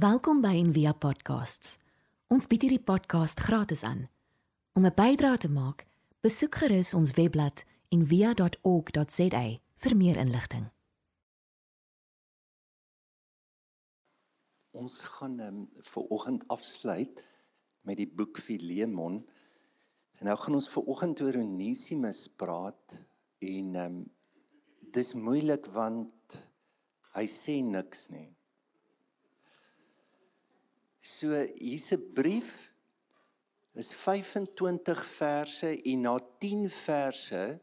Welkom by Envia Podcasts. Ons bied hierdie podcast gratis aan. Om 'n bydrae te maak, besoek gerus ons webblad en via.org.za vir meer inligting. Ons gaan um, vir oggend afsluit met die boek Filemon. En nou gaan ons vir oggend oor Onesimus praat en ehm um, dis moeilik want hy sê niks nie. So hier's 'n brief is 25 verse en na 10 verse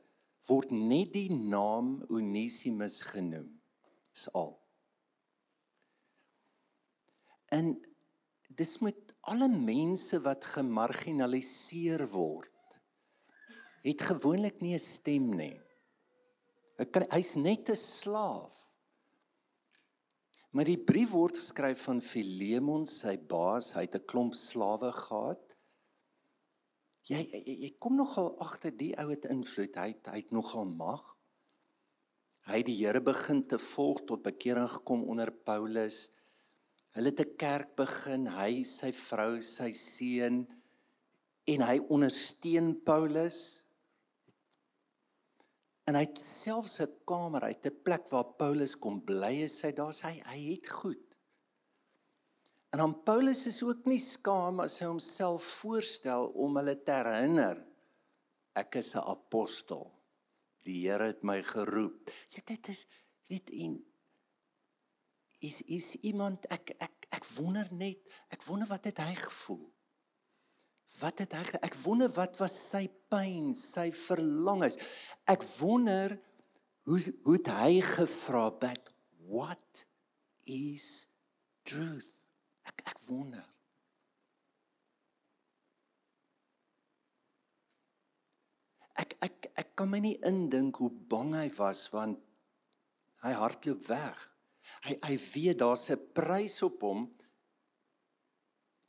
word net die naam Onesimus genoem. Dis al. En dis met alle mense wat gemarginaliseer word het gewoonlik nie 'n stem nie. Hy's net 'n slaaf. Maar die brief word geskryf van Filemon, sy baas, hy het 'n klomp slawe gehad jy jy, jy kom nogal agter die ou het invloed. Hy hy het nogal mag. Hy het die Here begin te volg tot bekering gekom onder Paulus. Hulle het 'n kerk begin, hy, sy vrou, sy seun en hy ondersteun Paulus. En hy het selfs 'n kamer, hy het 'n plek waar Paulus kom bly, hy daar's hy hy het goed. En dan Paulus is ook nie skaam as hy homself voorstel om hulle te herinner ek is 'n apostel. Die Here het my geroep. Sê dit is weet en is is iemand ek ek ek wonder net ek wonder wat het hy gevoel? Wat het hy ek wonder wat was sy pyn, sy verlangens. Ek wonder hoe hoe het hy gevra but what is truth? Ek ek wonder. Ek ek ek kan my nie indink hoe bang hy was want hy hardloop weg. Hy hy weet daar's 'n prys op hom.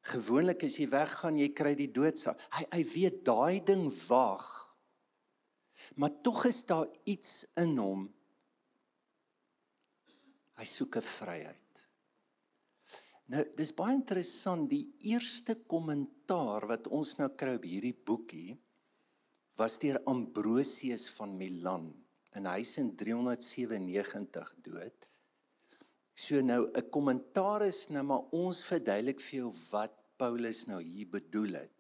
Gewoonlik as jy weggaan, jy kry die dood. Hy hy weet daai ding wag. Maar tog is daar iets in hom. Hy soek 'n vryheid. Nou, dis baie interessant die eerste kommentaar wat ons nou kry op hierdie boekie was deur Ambrosius van Milan en hy's in 397 dood. So nou 'n kommentaar is nou maar ons verduidelik vir jou wat Paulus nou hier bedoel het.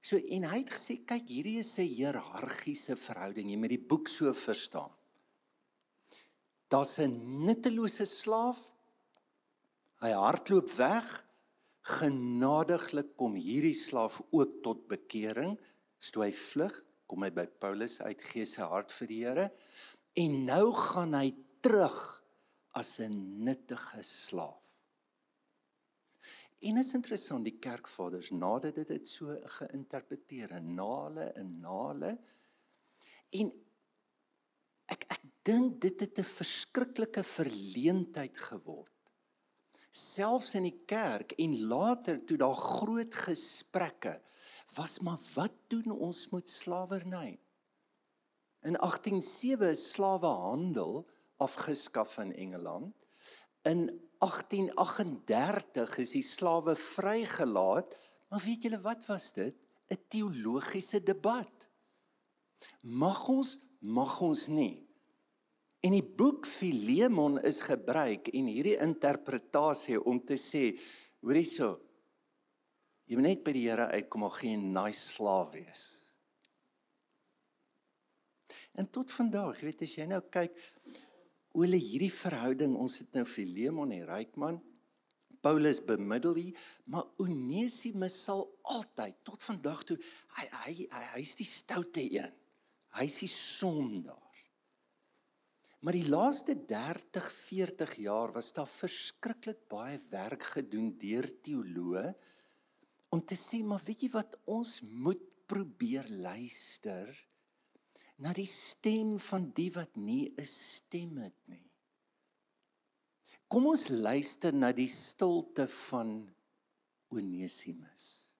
So en hy het gesê kyk hierdie is 'n hiërargiese verhouding jy moet die boek so verstaan. Daar's 'n nuttelose slaaf Hy hardloop weg. Genadiglik kom hierdie slaaf ook tot bekering. Stoe hy vlug, kom hy by Paulus uit gee sy hart vir die Here en nou gaan hy terug as 'n nuttige slaaf. En is interessant die kerkvaders nadat dit dit so geïnterpreteer en nale en nale en ek ek dink dit het 'n verskriklike verleentheid geword selfs in die kerk en later toe daar groot gesprekke was maar wat doen ons met slawerny? In 187 is slawehandel afgeskaf in Engeland. In 1838 is die slawe vrygelaat, maar weet julle wat was dit? 'n Teologiese debat. Mag ons mag ons nie En die boek Filemon is gebruik en hierdie interpretasie om te sê, hoor hierso. Jy moet net by die Here uitkom of geen nice slaaf wees. En tot vandag, weet as jy nou kyk hoe hulle hierdie verhouding, ons het nou Filemon en Rykman, Paulus bemiddel hier, maar Onesimus sal altyd tot vandag toe hy hy hy's hy die stoute een. Hy's die sondaar. Maar die laaste 30, 40 jaar was daar verskriklik baie werk gedoen deur teoloë om te sê maar weet jy wat ons moet probeer luister na die stem van die wat nie 'n stem het nie. Kom ons luister na die stilte van Onesimus.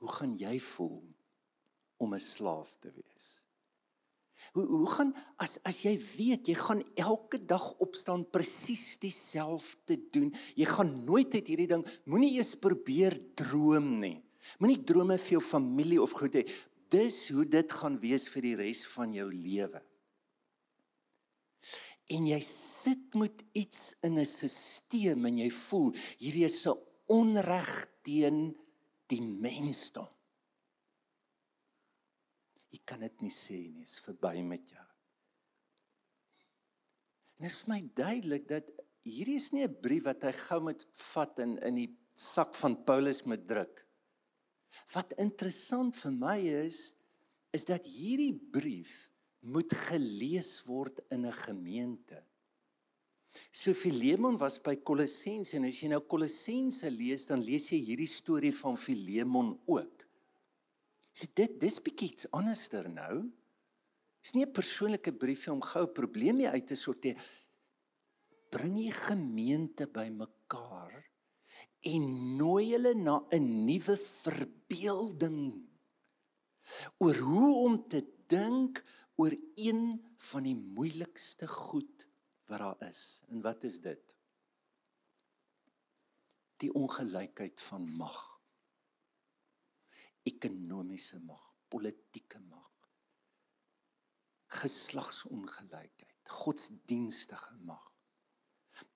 Hoe gaan jy voel om 'n slaaf te wees? Hoe hoe gaan as as jy weet jy gaan elke dag opstaan presies dieselfde doen. Jy gaan nooit uit hierdie ding moenie eers probeer droom nie. Moenie drome vir jou familie of goed hê. Dis hoe dit gaan wees vir die res van jou lewe. En jy sit met iets in 'n stelsel en jy voel hierdie is 'n onreg teen die mensdom. Jy kan dit nie sê nie, is verby met jou. En dit is my duidelik dat hierdie is nie 'n brief wat hy gou moet vat in in die sak van Paulus met druk. Wat interessant vir my is is dat hierdie brief moet gelees word in 'n gemeente. So Filemon was by Kolossense en as jy nou Kolossense lees, dan lees jy hierdie storie van Filemon ook. So dit dis bietjie anderster nou. Dis nie 'n persoonlike briefie om gou probleme uit te sorteer. Bring die gemeente bymekaar en nooi hulle na 'n nuwe verbeelding oor hoe om te dink oor een van die moeilikste goed wat daar is. En wat is dit? Die ongelykheid van mag. Ekonomiese mag, politieke mag. Geslagsongelykheid, godsdienstige mag.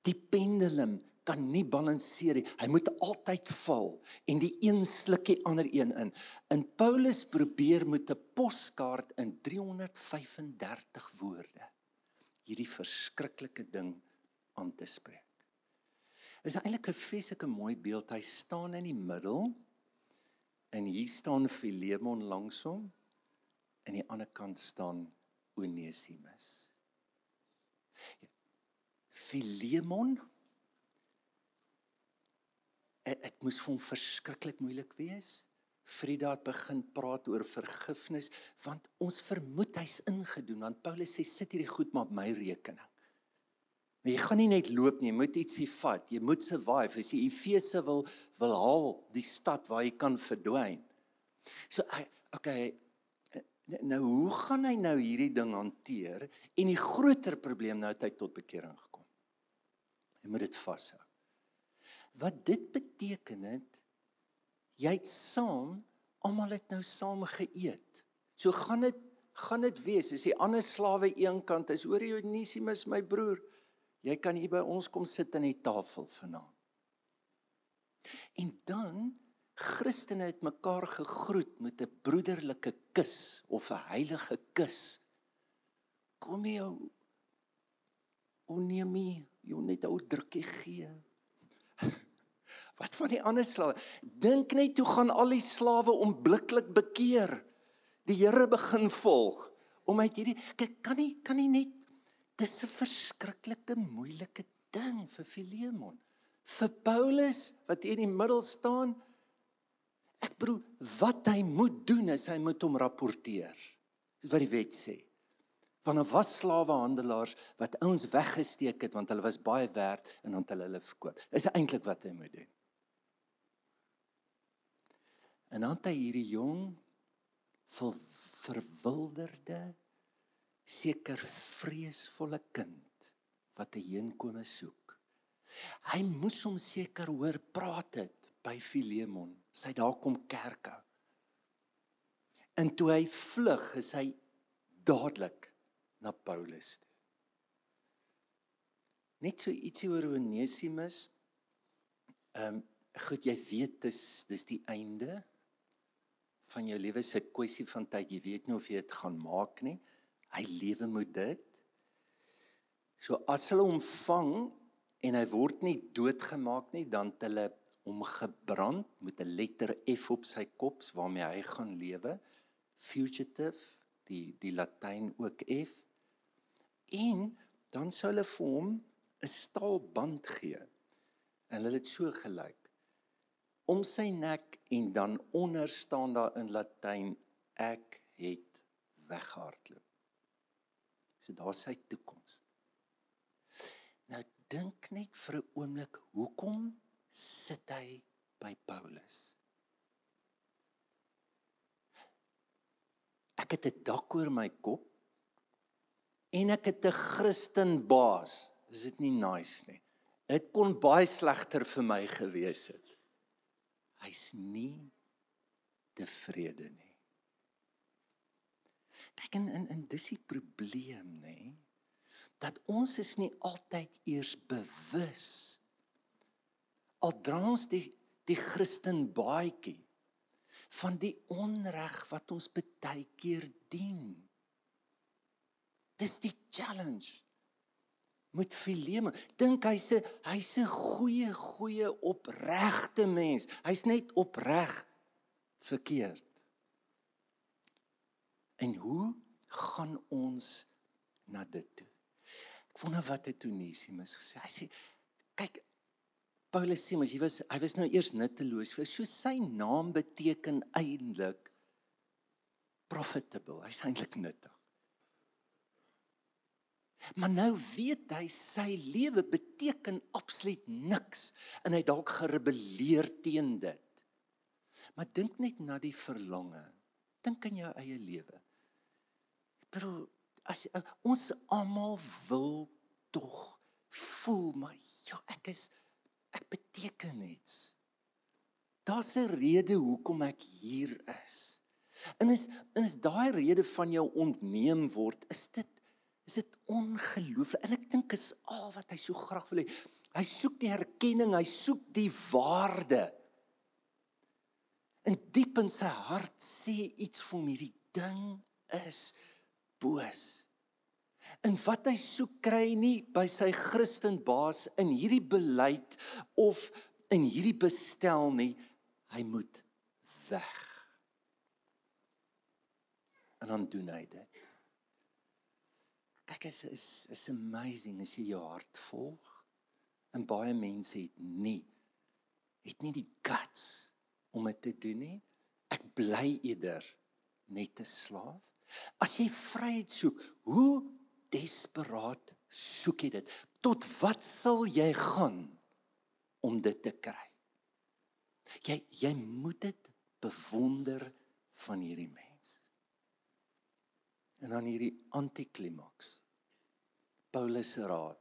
Die pendulum kan nie balanseer nie. Hy moet altyd val en die een sluk die ander een in. In Paulus probeer met 'n poskaart in 335 woorde hierdie verskriklike ding aan te spreek. Is eintlik 'n fisieke mooi beeld. Hy staan in die middel en hier staan Filemon langs hom en aan die ander kant staan Onesimus. Filemon dit moes vir hom verskriklik moeilik wees. Frida het begin praat oor vergifnis want ons vermoed hy's ingedoen want Paulus sê sit hierdie goed maar op my rekening. Maar jy gaan nie net loop nie, jy moet ietsie vat. Jy moet survive. As jy Efese wil wil haal, die stad waar jy kan verdwyn. So okay, nou hoe gaan hy nou hierdie ding hanteer? En die groter probleem nou het hy tot bekering gekom. Jy moet dit vashou. Wat dit beteken het jy het saam almal het nou saam geëet. So gaan dit gaan dit wees as die ander slawe eenkant is oor Onesimus my broer. Jy kan hier by ons kom sit aan die tafel vanaand. En dan Christene het mekaar gegroet met 'n broederlike kus of 'n heilige kus. Kom jy Onesimus, jy net ou drukkie gee. Wat van die ander slawe? Dink net hoe gaan al die slawe onmiddellik bekeer. Die Here begin volg om uit hierdie kyk kan nie kan nie net dis 'n verskriklike moeilike ding vir Filemon. Vir Paulus wat hier in die middel staan. Ek bedoel wat hy moet doen is hy moet hom rapporteer. Dis wat die wet sê. Van 'n was slawehandelaars wat ouens weggesteek het want hulle was baie werd en dan hulle hulle verkoop. Dis eintlik wat hy moet doen. En dan het hy hierdie jong verwilderde seker vreesvolle kind wat hy heenkome soek. Hy moes hom seker hoor praat het by Filemon. Sy daar kom kerk hou. En toe hy vlug, is hy dadelik na Paulus toe. Net so ietsie oor Onesimus. Ehm um, goed, jy weet dis dis die einde van jou lewe se kwessie van tyd. Jy weet nie of jy dit gaan maak nie. Hy lewe met dit. So as hulle hom vang en hy word nie doodgemaak nie, dan het hulle hom gebrand met 'n letter F op sy kop waarmee hy gaan lewe. Fugitive, die die Latyn ook F. En dan sou hulle vir hom 'n staalband gee. En hulle het so gelyk om sy nek en dan onder staan daar in Latyn ek het weghardloop. So daar sy toekoms. Nou dink net vir 'n oomblik, hoekom sit hy by Paulus? Ek het 'n dak oor my kop. en ek het 'n Christen baas. Is dit nie nice nie? Dit kon baie slegter vir my gewees het. Hy's nie tevrede nie. Kyk en en, en dis die probleem, nê? Dat ons is nie altyd eers bewus al dra ons die die Christen baadjie van die onreg wat ons baie keer dien. Dis die challenge. Moet Fileme dink hy's 'n hy's 'n goeie goeie opregte mens. Hy's net opreg verkeerd. En hoe gaan ons na dit toe? Ek wonder wat het Onesimus gesê. Hy sê kyk Paulus sê mos hy was hy was nou eers nutteloos vir so sy naam beteken eintlik profitable. Hy's eintlik nuttig. Maar nou weet hy sy lewe beteken absoluut niks en hy dalk gerebelleer teen dit. Maar dink net na die verlange. Dink aan jou eie lewe. Bro, as ons almal wil tog voel maar ja, ek is ek beteken iets. Daar's 'n rede hoekom ek hier is. En is en is daai rede van jou ontneem word, is dit is dit ongelooflik. En ek dink is al wat hy so graag wil hê. Hy soek die erkenning, hy soek die waarde. En diep in sy hart sê iets vir hom hierdie ding is boos. En wat hy soek kry nie by sy Christen baas in hierdie beleid of in hierdie bestel nie, hy moet weg. En dan doen hy dit. Kyk, is is is amazing as jy jou hart volg. En baie mense het nie het nie die guts om dit te doen nie. Ek bly eerder net 'n slaaf. As jy vryheid soek, hoe desperaat soek jy dit. Tot wat sal jy gaan om dit te kry? Jy jy moet dit bewonder van hierdie mens. En dan hierdie antiklimaks. Paulus se raad.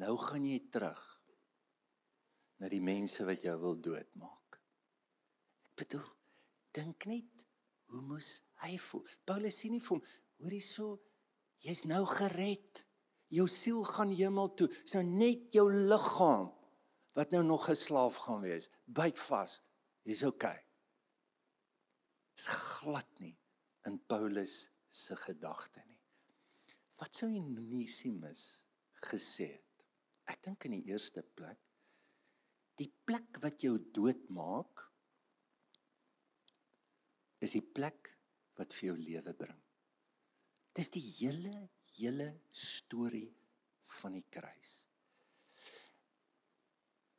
Nou gaan jy terug na die mense wat jou wil doodmaak. Ek bedoel, dink net hoe moes hy voel? Paulus sê nie vir hom, hoorie so Jy's nou gered. Jou siel gaan hemel toe. Dis nou net jou liggaam wat nou nog 'n slaaf gaan wees. Byt vas. Dis oukei. Dis glad nie in Paulus se gedagte nie. Wat sou Onesimus gesê het? Ek dink in die eerste plek die plek wat jou doodmaak is die plek wat vir jou lewe bring. Dis die hele hele storie van die kruis.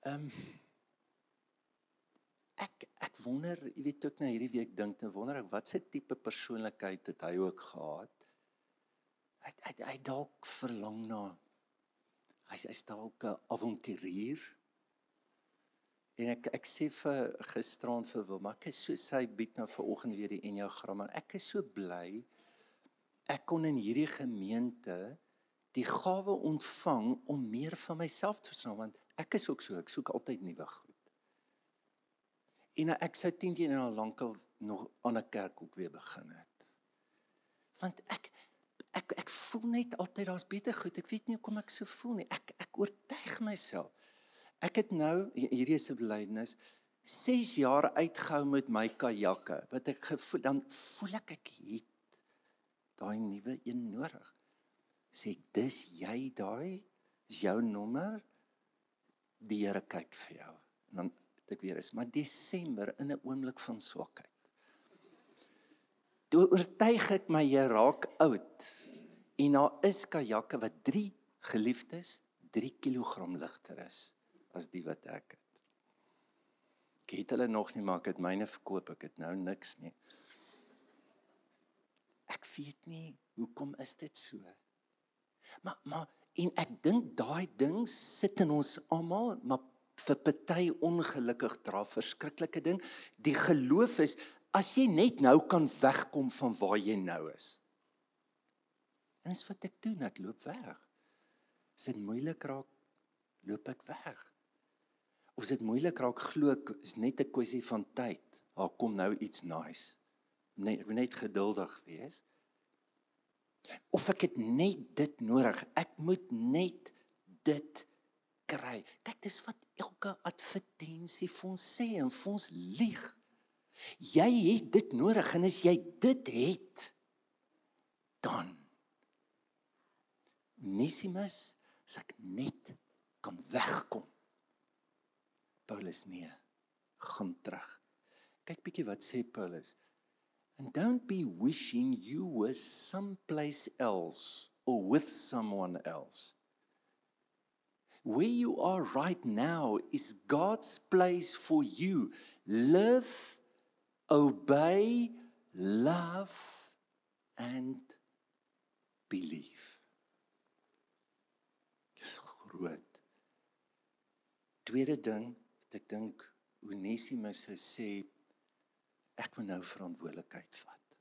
Ehm um, ek ek wonder, jy weet ook nou hierdie week dink te wonder ek wat se tipe persoonlikheid het hy ook gehad? Hy hy, hy dalk verlang na hy hy's dalk 'n avonturier. En ek ek sê vir gisterand vir Wilma, ek is so sy bied nou ver oggend weer die enneagram. Ek is so bly ek kon in hierdie gemeente die gawe ontvang om meer van myself te verstaan want ek is ook so ek soek altyd nuwe goed. En ek sou 10 jaar nou lankal nog aan 'n kerk ook weer begin het. Want ek ek ek voel net altyd daar's beter goed. Ek weet nie hoekom ek so voel nie. Ek ek oortuig myself. Ek het nou hierdie is 'n belydenis 6 jaar uitgehou met my kajakke wat ek gevoel dan voel ek ek het daai nuwe een nodig. Sê dis jy daai is jou nommer. Die Here kyk vir jou. En dan ek weer is, maar Desember in 'n oomblik van swakheid. Toe oortuig ek my jy raak oud. En daar is kajakke wat 3 geliefdes 3 kg ligter is as die wat ek het. Ek het hulle nog nie maar ek het myne verkoop, ek het nou niks nie. Ek weet nie hoekom is dit so. Maar maar en ek dink daai ding sit in ons almal, maar vir party ongelukkig dra verskriklike ding. Die geloof is as jy net nou kan wegkom van waar jy nou is. En dis wat ek doen, ek loop weg. As dit moeilik raak, loop ek weg. Of as dit moeilik raak, glo ek is net 'n kwessie van tyd. Daar kom nou iets nice. Net net geduldig wees. Of ek het net dit nodig. Ek moet net dit kry. Kyk, dis wat elke advertensie vir ons sê en vir ons lieg. Jy het dit nodig en as jy dit het, dan Onesimus, as ek net kan wegkom. Paulus nee, gaan terug. Kyk bietjie wat sê Paulus. And don't be wishing you were someplace else or with someone else. Where you are right now is God's place for you. Live, obey, love and believe. Dis groot. Tweede ding wat ek dink Onesimus sê ek moet nou verantwoordelikheid vat.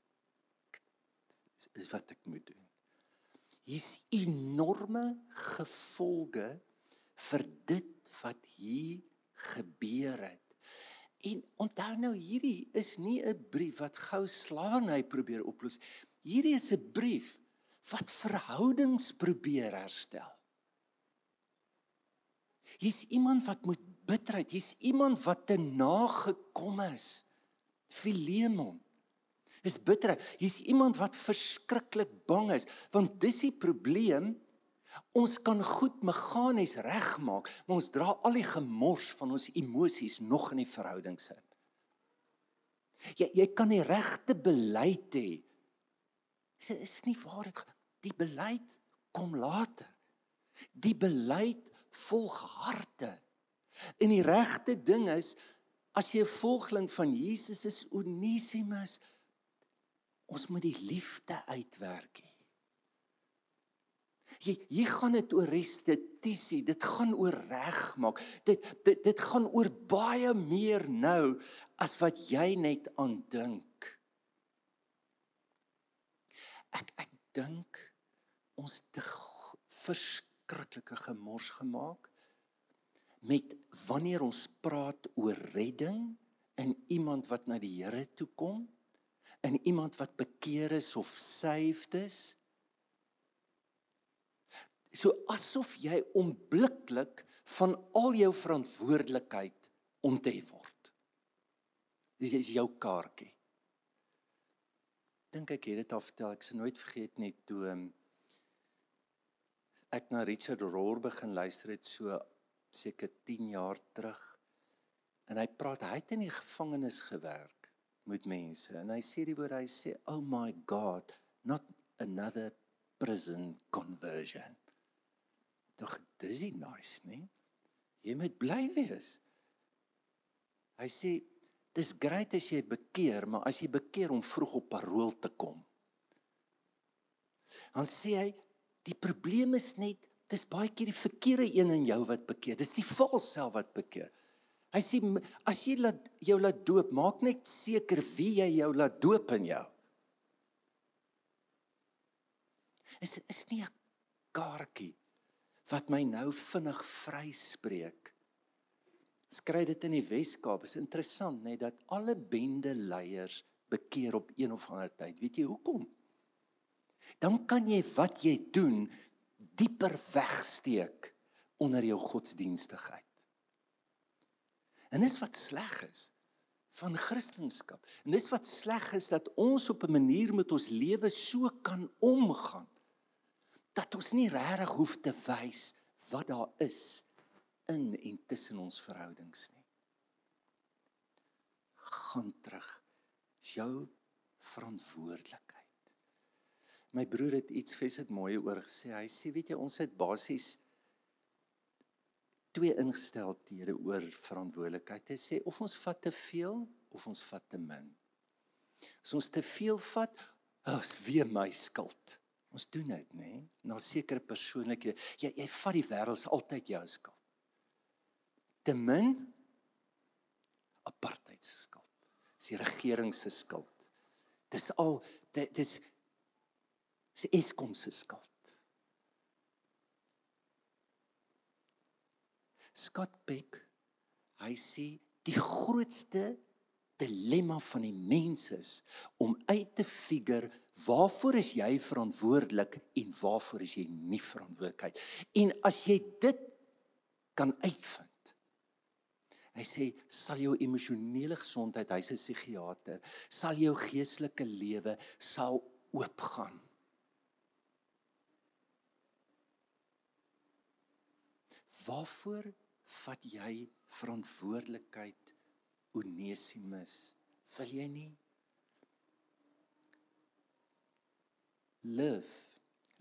Dis is wat ek moet doen. Hier's enorme gevolge vir dit wat hier gebeur het. En onthou nou hierdie is nie 'n brief wat gou slawerny probeer oplos. Hierdie is 'n brief wat verhoudings probeer herstel. Hier's iemand wat moet bitterheid, hier's iemand wat te nagekom is. Filemon. Is bitterheid. Hier's iemand wat verskriklik bang is want dis die probleem Ons kan goed meganies regmaak, maar ons dra al die gemors van ons emosies nog in die verhouding sit. Jy jy kan die regte beleid hê. Dit is nie waar dit die beleid kom later. Die beleid volg harte. En die regte ding is as jy 'n volgeling van Jesus is, Onesimus, ons moet die liefde uitwerk. He. Jy hier gaan dit oor restituisie, dit gaan oor regmaak. Dit dit dit gaan oor baie meer nou as wat jy net aan dink. Ek ek dink ons te verskriklike gemors gemaak met wanneer ons praat oor redding in iemand wat na die Here toe kom, in iemand wat bekeer is of saved is so asof jy onmiddellik van al jou verantwoordelikheid onthef word. Dis is jou kaartjie. Dink ek het dit al vertel, ek se nooit vergeet nie toe um, ek na Richard Rohr begin luister het so seker 10 jaar terug. En hy praat hy het in die gevangenis gewerk met mense en hy sê die woord hy sê oh my god not another prison conversion Tog dis nie nice nie. Jy moet bly wees. Hy sê dis great as jy bekeer, maar as jy bekeer om vroeg op parol te kom. Dan sê hy die probleem is net dis baie keer die verkeerde een in jou wat bekeer. Dis die vals self wat bekeer. Hy sê as jy laat jou laat doop, maak net seker wie jy jou laat doop in jou. Is is nie 'n kaartjie wat my nou vinnig vryspreek. Skryf dit in die Wes-Kaap. Is interessant nê dat alle bende leiers bekeer op een of ander tyd. Weet jy hoekom? Dan kan jy wat jy doen dieper wegsteek onder jou godsdienstigheid. En dis wat sleg is van Christendom. En dis wat sleg is dat ons op 'n manier met ons lewe so kan omgaan dat ons nie regtig hoef te wys wat daar is in en tussen ons verhoudings nie. Gaan terug. Dis jou verantwoordelikheid. My broer het iets fes dit mooi oor gesê. Hy sê weet jy ons het basies twee ingesteldhede oor verantwoordelikheid. Hy sê of ons vat te veel of ons vat te min. As ons te veel vat, is weer my skuld. Ons doen dit, nê? Na sekere persoonlikhede. Jy jy vat die wêreld se altyd jou skuld. Te min apartheid se skuld. Dis die regering se skuld. Dis al dit dis Dis Eskom se skuld. Scott Peck, hy sê die grootste dilemma van die mens is om uit te figure waarvoor is jy verantwoordelik en waarvoor is jy nie verantwoordelikheid. En as jy dit kan uitvind. Hy sê sal jou emosionele gesondheid, hy's 'n psigiater, sal jou geestelike lewe sal oopgaan. Waarvoor vat jy verantwoordelikheid Onesimus? Wil jy nie live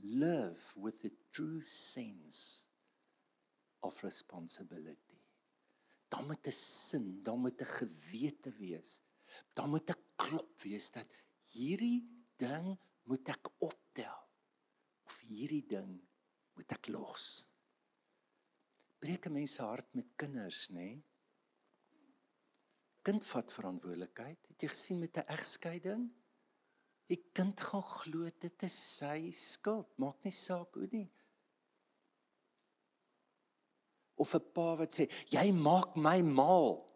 live with a true sense of responsibility. Dan moet 'n sin, dan moet 'n gewete wees. Dan moet 'n klop wees dat hierdie ding moet ek optel of hierdie ding moet ek los breek 'n mens se hart met kinders, nê? Nee? Kind vat verantwoordelikheid. Het jy gesien met 'n egskeiding? Die kind gaan glo dit is sy skuld, maak nie saak hoe nie. Of 'n pa wat sê, "Jy maak my mal."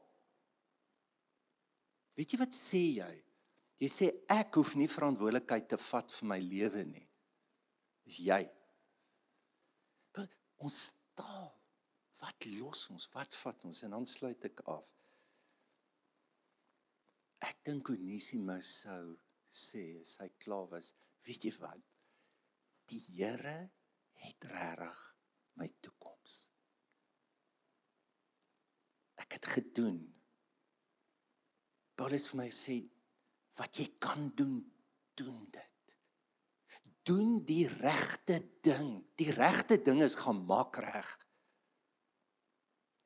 Weet jy wat sê jy? Jy sê ek hoef nie verantwoordelikheid te vat vir my lewe nie. Dis jy. Ons taal Wat los ons? Wat vat ons? En dan sluit ek af. Ek dink Onesimus sou sê as hy klaar was, weet jy wat? Die Here het regtig my toekoms. Ek het gedoen. Paulus vir my sê wat jy kan doen, doen dit. Doen die regte ding. Die regte ding is gaan maak reg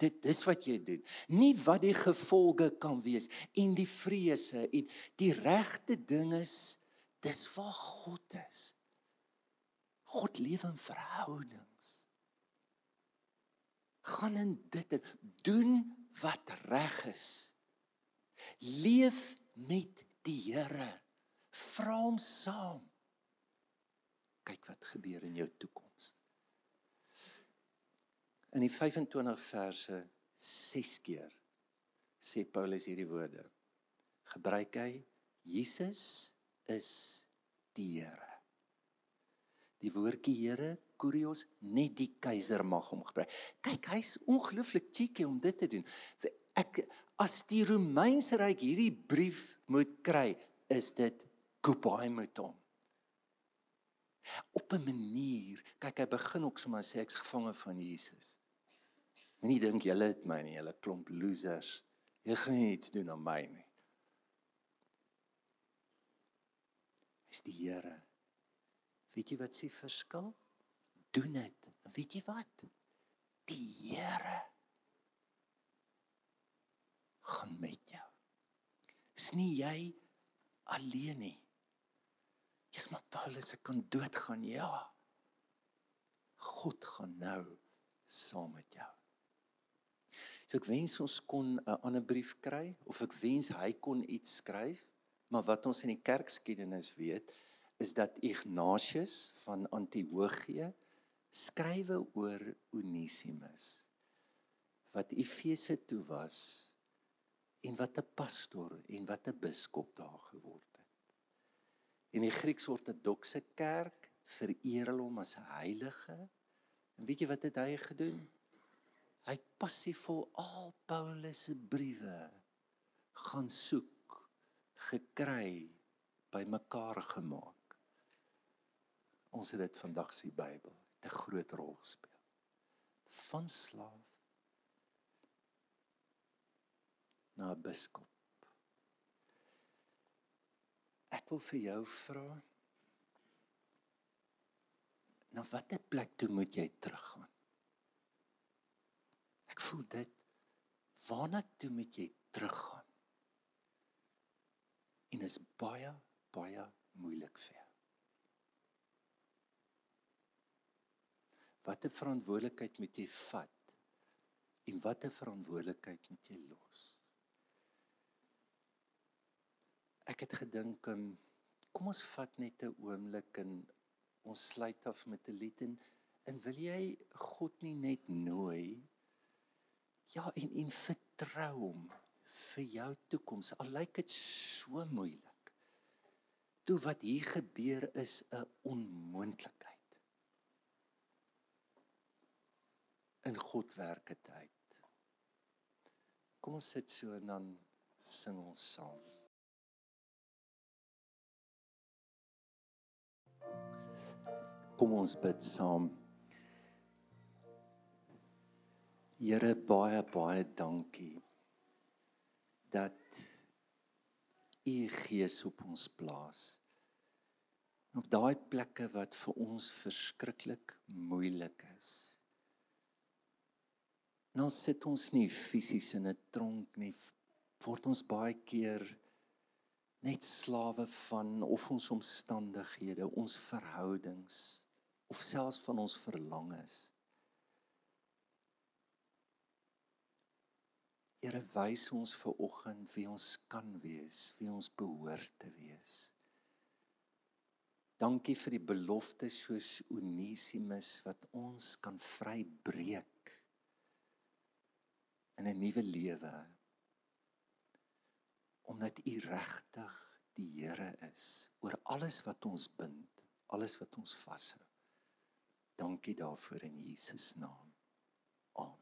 dit dis wat jy doen. Nie wat die gevolge kan wees en die vrese en die regte ding is dis waar God is. God leef in verhoudings. Gaan in dit en doen wat reg is. Leef met die Here. Vra hom saam. Kyk wat gebeur in jou toekoms In die 25 verse 6 keer sê Paulus hierdie woorde. Gebruik hy Jesus is die Here. Die woordjie Here, kurios, net die keiser mag hom gebruik. Kyk, hy's ongelooflik cheeky om dit te doen. Ek as die Romeinse ryk hierdie brief moet kry, is dit goodbye met hom. Op 'n manier, kyk hy begin ook sommer sê ek's gevange van Jesus. Moenie dink julle het my nie, julle klomp losers. Jy gaan nie iets doen aan my nie. Is die Here. Weet jy wat s'ie verskil? Doen dit. Weet jy wat? Die Here gaan met jou. Is nie jy alleen nie. Jy's maar Paulus se kan doodgaan, ja. God gaan nou saam met jou. So ek wens ons kon 'n ander brief kry of ek wens hy kon iets skryf, maar wat ons in die kerkskiedenis weet is dat Ignatius van Antiochië skrywe oor Onesimus wat Efese toe was en wat 'n pastoor en wat 'n biskop daar geword het. En die Grieks-ortodokse kerk vereer hom as heilige. En weet jy wat het hy gedoen? Hy het passievol al Paulus se briewe gaan soek, gekry, bymekaar gemaak. Ons het dit vandag se Bybel, 'n groot rol gespeel. Van slaaf na biskop. Ek wil vir jou vra na watter plek toe moet jy teruggaan? Ek voel dit waarna toe moet jy teruggaan? En is baie baie moeilik vir jou. Watter verantwoordelikheid moet jy vat? En watter verantwoordelikheid moet jy los? Ek het gedink, um, kom ons vat net 'n oomblik en Ons sluit af met 'n lied en en wil jy God nie net nooi ja en en vertrou hom vir jou toekoms al lyk dit so moeilik. Toe wat hier gebeur is 'n onmoontlikheid. In God werk dit uit. Kom ons sit so en dan sing ons saam. Kom ons bid saam. Here baie baie dankie dat u gees op ons plaas. Op daai plekke wat vir ons verskriklik moeilik is. Nou sit ons nie fisies in 'n tronk nie, word ons baie keer net slawe van of ons omstandighede, ons verhoudings of selfs van ons verlangens. Here wys ons ver oggend wie ons kan wees, wie ons behoort te wees. Dankie vir die belofte soos Onesimus wat ons kan vrybreek in 'n nuwe lewe. Omdat U regtig die Here is oor alles wat ons bind, alles wat ons vashou. Dankie daarvoor in Jesus naam. Amen.